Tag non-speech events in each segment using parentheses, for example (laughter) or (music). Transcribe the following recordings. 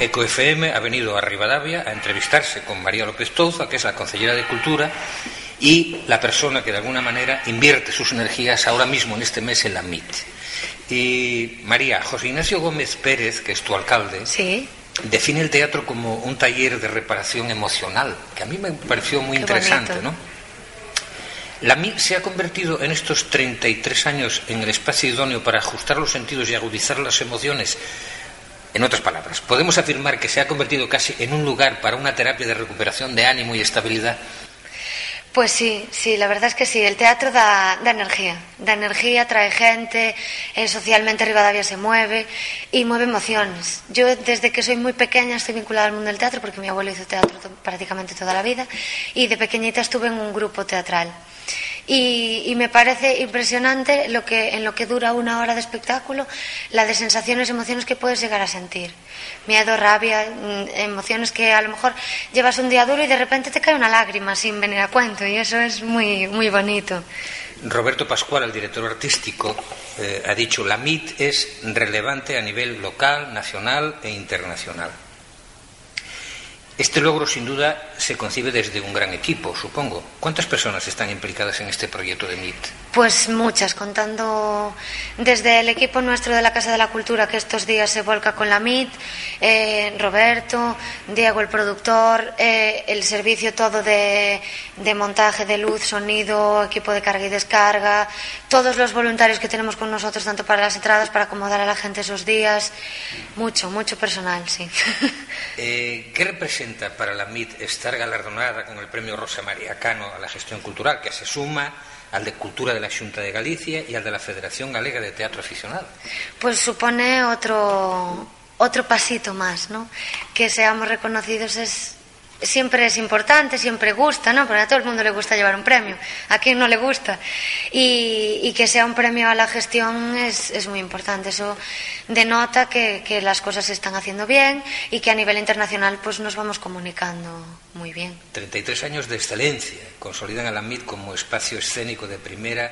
Eco FM ha venido a Rivadavia a entrevistarse con María López Touza, que es la consellera de Cultura y la persona que de alguna manera invierte sus energías ahora mismo en este mes en la MIT. Y María, José Ignacio Gómez Pérez, que es tu alcalde, Sí, define el teatro como un taller de reparación emocional, que a mí me pareció muy Qué interesante, bonito. ¿no? La MIT se ha convertido en estos 33 años en el espacio idóneo para ajustar los sentidos y agudizar las emociones. En otras palabras, podemos afirmar que se ha convertido casi en un lugar para una terapia de recuperación de ánimo y estabilidad. pues sí, sí, la verdad es que sí, el teatro da, energía, da energía, trae gente, eh, socialmente Rivadavia se mueve y mueve emociones. Yo desde que soy muy pequeña estoy vinculada al mundo del teatro porque mi abuelo hizo teatro prácticamente toda la vida y de pequeñita estuve en un grupo teatral. Y, y me parece impresionante lo que, en lo que dura una hora de espectáculo, la de sensaciones emociones que puedes llegar a sentir. Miedo, rabia, mm, emociones que a lo mejor llevas un día duro y de repente te cae una lágrima sin venir a cuento y eso es muy, muy bonito. Roberto Pascual, el director artístico, eh, ha dicho la MIT es relevante a nivel local, nacional e internacional. Este logro, sin duda, se concibe desde un gran equipo, supongo. ¿Cuántas personas están implicadas en este proyecto de MIT? Pues muchas, contando desde el equipo nuestro de la Casa de la Cultura que estos días se volca con la MIT, eh, Roberto, Diego el productor, eh, el servicio todo de, de montaje de luz, sonido, equipo de carga y descarga, todos los voluntarios que tenemos con nosotros, tanto para las entradas, para acomodar a la gente esos días, mucho, mucho personal, sí. (laughs) Eh, ¿Qué representa para la MIT estar galardonada con el premio Rosa María Cano a la gestión cultural, que se suma al de Cultura de la Junta de Galicia y al de la Federación Galega de Teatro Aficionado? Pues supone otro, otro pasito más, ¿no? Que seamos reconocidos es siempre es importante, siempre gusta, ¿no? Porque a todo el mundo le gusta llevar un premio, a quien no le gusta. Y, que sea un premio a la gestión es, es muy importante. Eso denota que, que las cosas se están haciendo bien y que a nivel internacional pues nos vamos comunicando muy bien. 33 años de excelencia consolidan a la MIT como espacio escénico de primera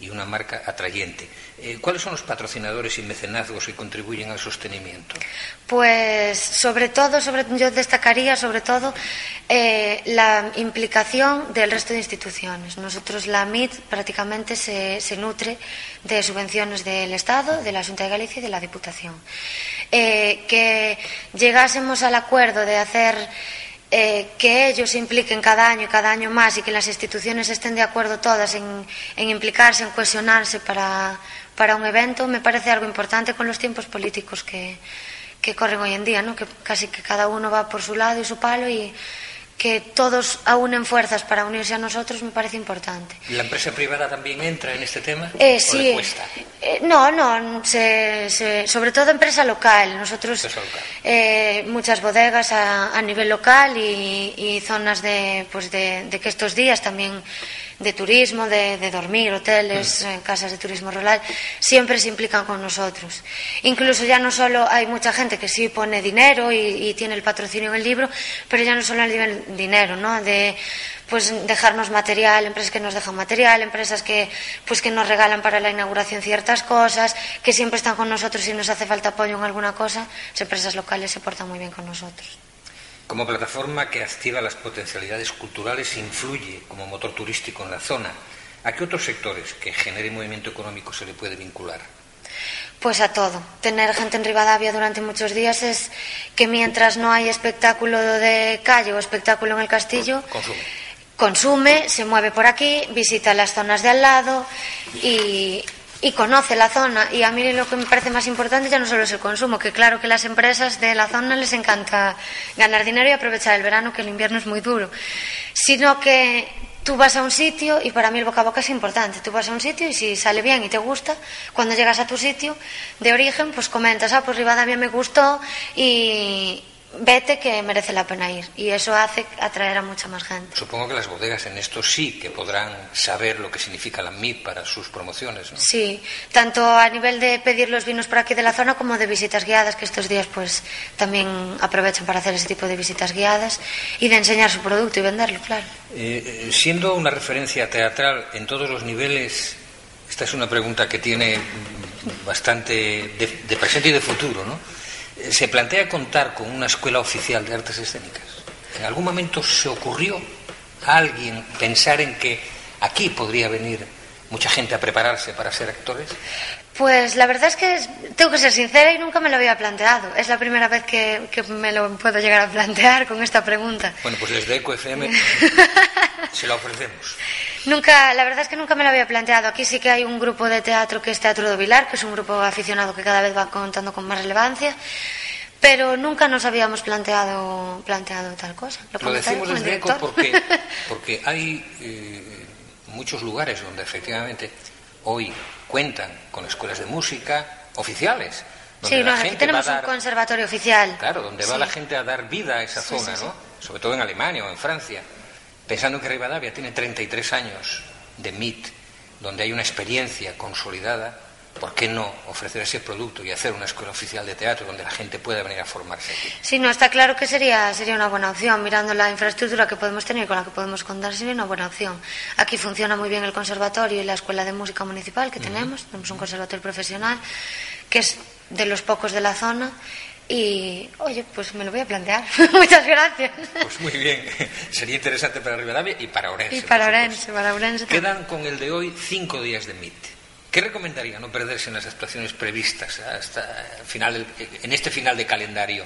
y una marca atrayente. Eh, ¿Cuáles son los patrocinadores y mecenazgos que contribuyen al sostenimiento? Pues sobre todo, sobre, yo destacaría sobre todo eh, la implicación del resto de instituciones. Nosotros, la MIT, prácticamente se, se nutre de subvenciones del Estado, de la Junta de Galicia y de la Diputación. Eh, que llegásemos al acuerdo de hacer eh, que ellos se impliquen cada año y cada año más y que las instituciones estén de acuerdo todas en, en implicarse, en cohesionarse para, para un evento, me parece algo importante con los tiempos políticos que, que corren hoy en día, ¿no? que casi que cada uno va por su lado y su palo y que todos aúnen fuerzas para unirse a nosotros me parece importante. ¿La empresa privada también entra en este tema? Eh, ¿O sí. le cuesta? Eh, no, no, se- se- sobre todo empresa local. Nosotros Empresa local. eh, muchas bodegas a, a nivel local y, y zonas de, pues de, de que estos días también de turismo, de, de dormir, hoteles, eh, casas de turismo rural, siempre se implican con nosotros. Incluso ya no solo hay mucha gente que sí pone dinero y, y tiene el patrocinio en el libro, pero ya no solo el dinero, ¿no? De pues dejarnos material, empresas que nos dejan material, empresas que pues que nos regalan para la inauguración ciertas cosas, que siempre están con nosotros si nos hace falta apoyo en alguna cosa, las empresas locales se portan muy bien con nosotros. Como plataforma que activa las potencialidades culturales, influye como motor turístico en la zona. ¿A qué otros sectores que generen movimiento económico se le puede vincular? Pues a todo. Tener gente en Rivadavia durante muchos días es que mientras no hay espectáculo de calle o espectáculo en el castillo, Consumo. consume, se mueve por aquí, visita las zonas de al lado y, y conoce la zona. Y a mí lo que me parece más importante ya no solo es el consumo, que claro que las empresas de la zona les encanta ganar dinero y aprovechar el verano, que el invierno es muy duro, sino que tú vas a un sitio y para mí el boca a boca es importante. Tú vas a un sitio y si sale bien y te gusta, cuando llegas a tu sitio de origen, pues comentas, ah, pues Rivadavia me gustó y vete que merece la pena ir. Y eso hace atraer a mucha más gente. Supongo que las bodegas en esto sí que podrán saber lo que significa la MIT para sus promociones, ¿no? Sí, tanto a nivel de pedir los vinos por aquí de la zona como de visitas guiadas, que estos días pues también aprovechan para hacer ese tipo de visitas guiadas y de enseñar su producto y venderlo, claro. Eh, siendo una referencia teatral en todos los niveles, esta es una pregunta que tiene bastante de, de presente y de futuro, ¿no? ¿Se plantea contar con una escuela oficial de artes escénicas? ¿En algún momento se ocurrió a alguien pensar en que aquí podría venir mucha gente a prepararse para ser actores? Pues la verdad es que tengo que ser sincera y nunca me lo había planteado. Es la primera vez que, me lo puedo llegar a plantear con esta pregunta. Bueno, pues desde EcoFM (laughs) se lo ofrecemos. Nunca, la verdad es que nunca me lo había planteado. Aquí sí que hay un grupo de teatro que es Teatro de Vilar, que es un grupo aficionado que cada vez va contando con más relevancia. Pero nunca nos habíamos planteado, planteado tal cosa. Lo, decimos desde ECO porque, (laughs) porque hay eh, muchos lugares donde efectivamente hoy cuentan con escuelas de música oficiales. sí, no, aquí tenemos un conservatorio oficial. Claro, donde va la gente a dar vida a esa zona, ¿no? Sobre todo en Alemania o en Francia. Pensando que Rivadavia tiene 33 años de MIT, donde hay una experiencia consolidada, ¿por qué no ofrecer ese producto y hacer una escuela oficial de teatro donde la gente pueda venir a formarse aquí? Sí, no, está claro que sería, sería una buena opción. Mirando la infraestructura que podemos tener y con la que podemos contar, sería una buena opción. Aquí funciona muy bien el conservatorio y la escuela de música municipal que tenemos. Tenemos un conservatorio profesional que es de los pocos de la zona y, oye, pues me lo voy a plantear. (laughs) Muchas gracias. Pues muy bien. Sería interesante para Rivadavia y para Orense. Y para Orense, para Orense. Quedan con el de hoy cinco días de MIT. ¿Qué recomendaría no perderse en las actuaciones previstas hasta final en este final de calendario?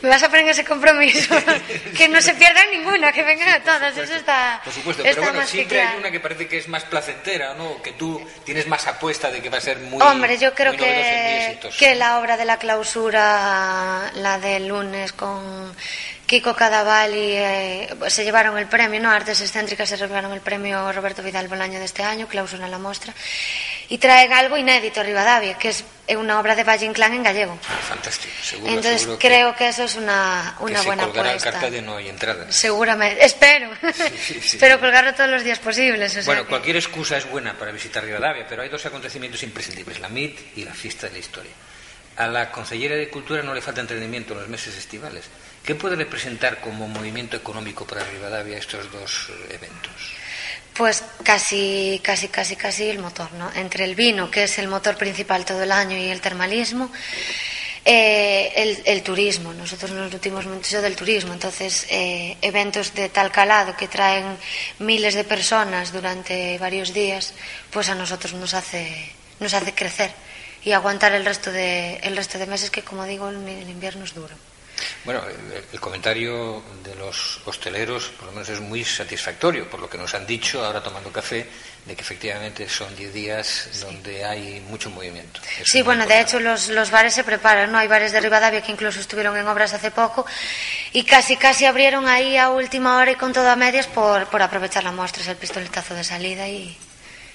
Me vas a poner ese compromiso, (laughs) que no se pierdan ninguna, que vengan a todas, eso está Por supuesto, pero bueno, siempre hay una que parece que es más placentera, ¿no? Que tú tienes más apuesta de que va a ser muy Hombre, yo creo que, que la obra de la clausura, la del lunes con Kiko Cadavalli eh, se llevaron el premio, ¿no? Artes Excéntricas se llevaron el premio Roberto Vidal Bolaño de este año, clausura en la mostra y traen algo inédito a Rivadavia, que es una obra de Valle Inclán en gallego. Ah, fantástico, seguro, Entonces creo que, eso es una, una que buena se apuesta. el cartel de no hay entradas. Seguramente, espero. espero (laughs) colgarlo todos los días posibles. bueno, cualquier excusa es buena para visitar Rivadavia, pero hay dos acontecimientos imprescindibles, la MIT y la fiesta de la historia. A la Consellera de Cultura no le falta entrenamiento en los meses estivales. ¿Qué puede representar como movimiento económico para Rivadavia estos dos eh, eventos? Pues casi, casi, casi, casi el motor, ¿no? Entre el vino, que es el motor principal todo el año, y el termalismo, eh, el, turismo. Nosotros nos nutrimos mucho del turismo, entonces eh, eventos de tal calado que traen miles de personas durante varios días, pues a nosotros nos hace, nos hace crecer y aguantar el resto de, el resto de meses que, como digo, el invierno es duro. Bueno, el, comentario de los hosteleros, por lo menos, es muy satisfactorio, por lo que nos han dicho ahora tomando café, de que efectivamente son 10 días donde hay mucho movimiento. sí, bueno, de hecho los, los, bares se preparan, ¿no? Hay bares de Rivadavia que incluso estuvieron en obras hace poco y casi, casi abrieron ahí a última hora y con todo a medias por, por aprovechar la muestra, es el pistoletazo de salida y,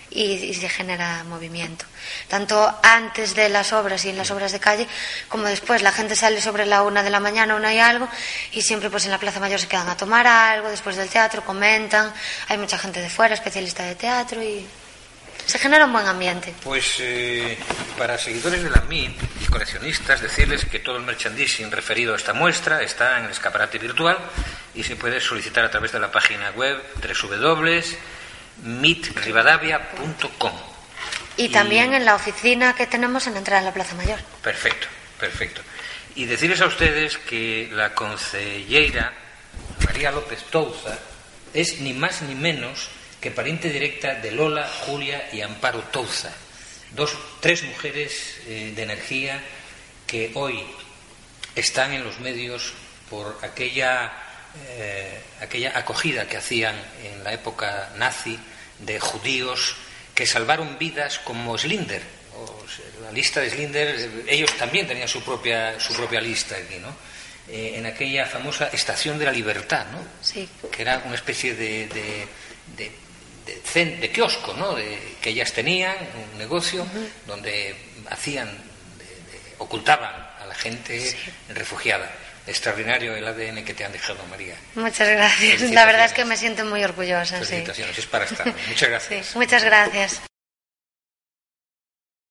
y, se genera movimiento. Tanto antes de las obras y en las obras de calle, como después. La gente sale sobre la una de la mañana, una y algo, y siempre pues en la Plaza Mayor se quedan a tomar algo, después del teatro comentan. Hay mucha gente de fuera, especialista de teatro, y se genera un buen ambiente. Pues eh, para seguidores de la MIT y coleccionistas, decirles que todo el merchandising referido a esta muestra está en el escaparate virtual y se puede solicitar a través de la página web www mitrivadavia.com. Y también en la oficina que tenemos en la entrada de la Plaza Mayor. Perfecto, perfecto. Y decirles a ustedes que la concejera María López Touza es ni más ni menos que pariente directa de Lola, Julia y Amparo Touza, dos, tres mujeres eh, de energía que hoy están en los medios por aquella eh, aquella acogida que hacían en la época nazi de judíos que salvaron vidas como Slinder. la lista de Slinder, ellos también tenían su propia, su propia lista aquí, ¿no? Eh, en aquella famosa Estación de la Libertad, ¿no? Sí. Que era una especie de, de, de, de, kiosco, ¿no? que ellas tenían, un negocio donde hacían, ocultaban a la gente refugiada extraordinario el ADN que te han dejado, María. Muchas gracias. La verdad es que me siento muy orgullosa. Felicitaciones, es para estar. Muchas gracias. muchas gracias.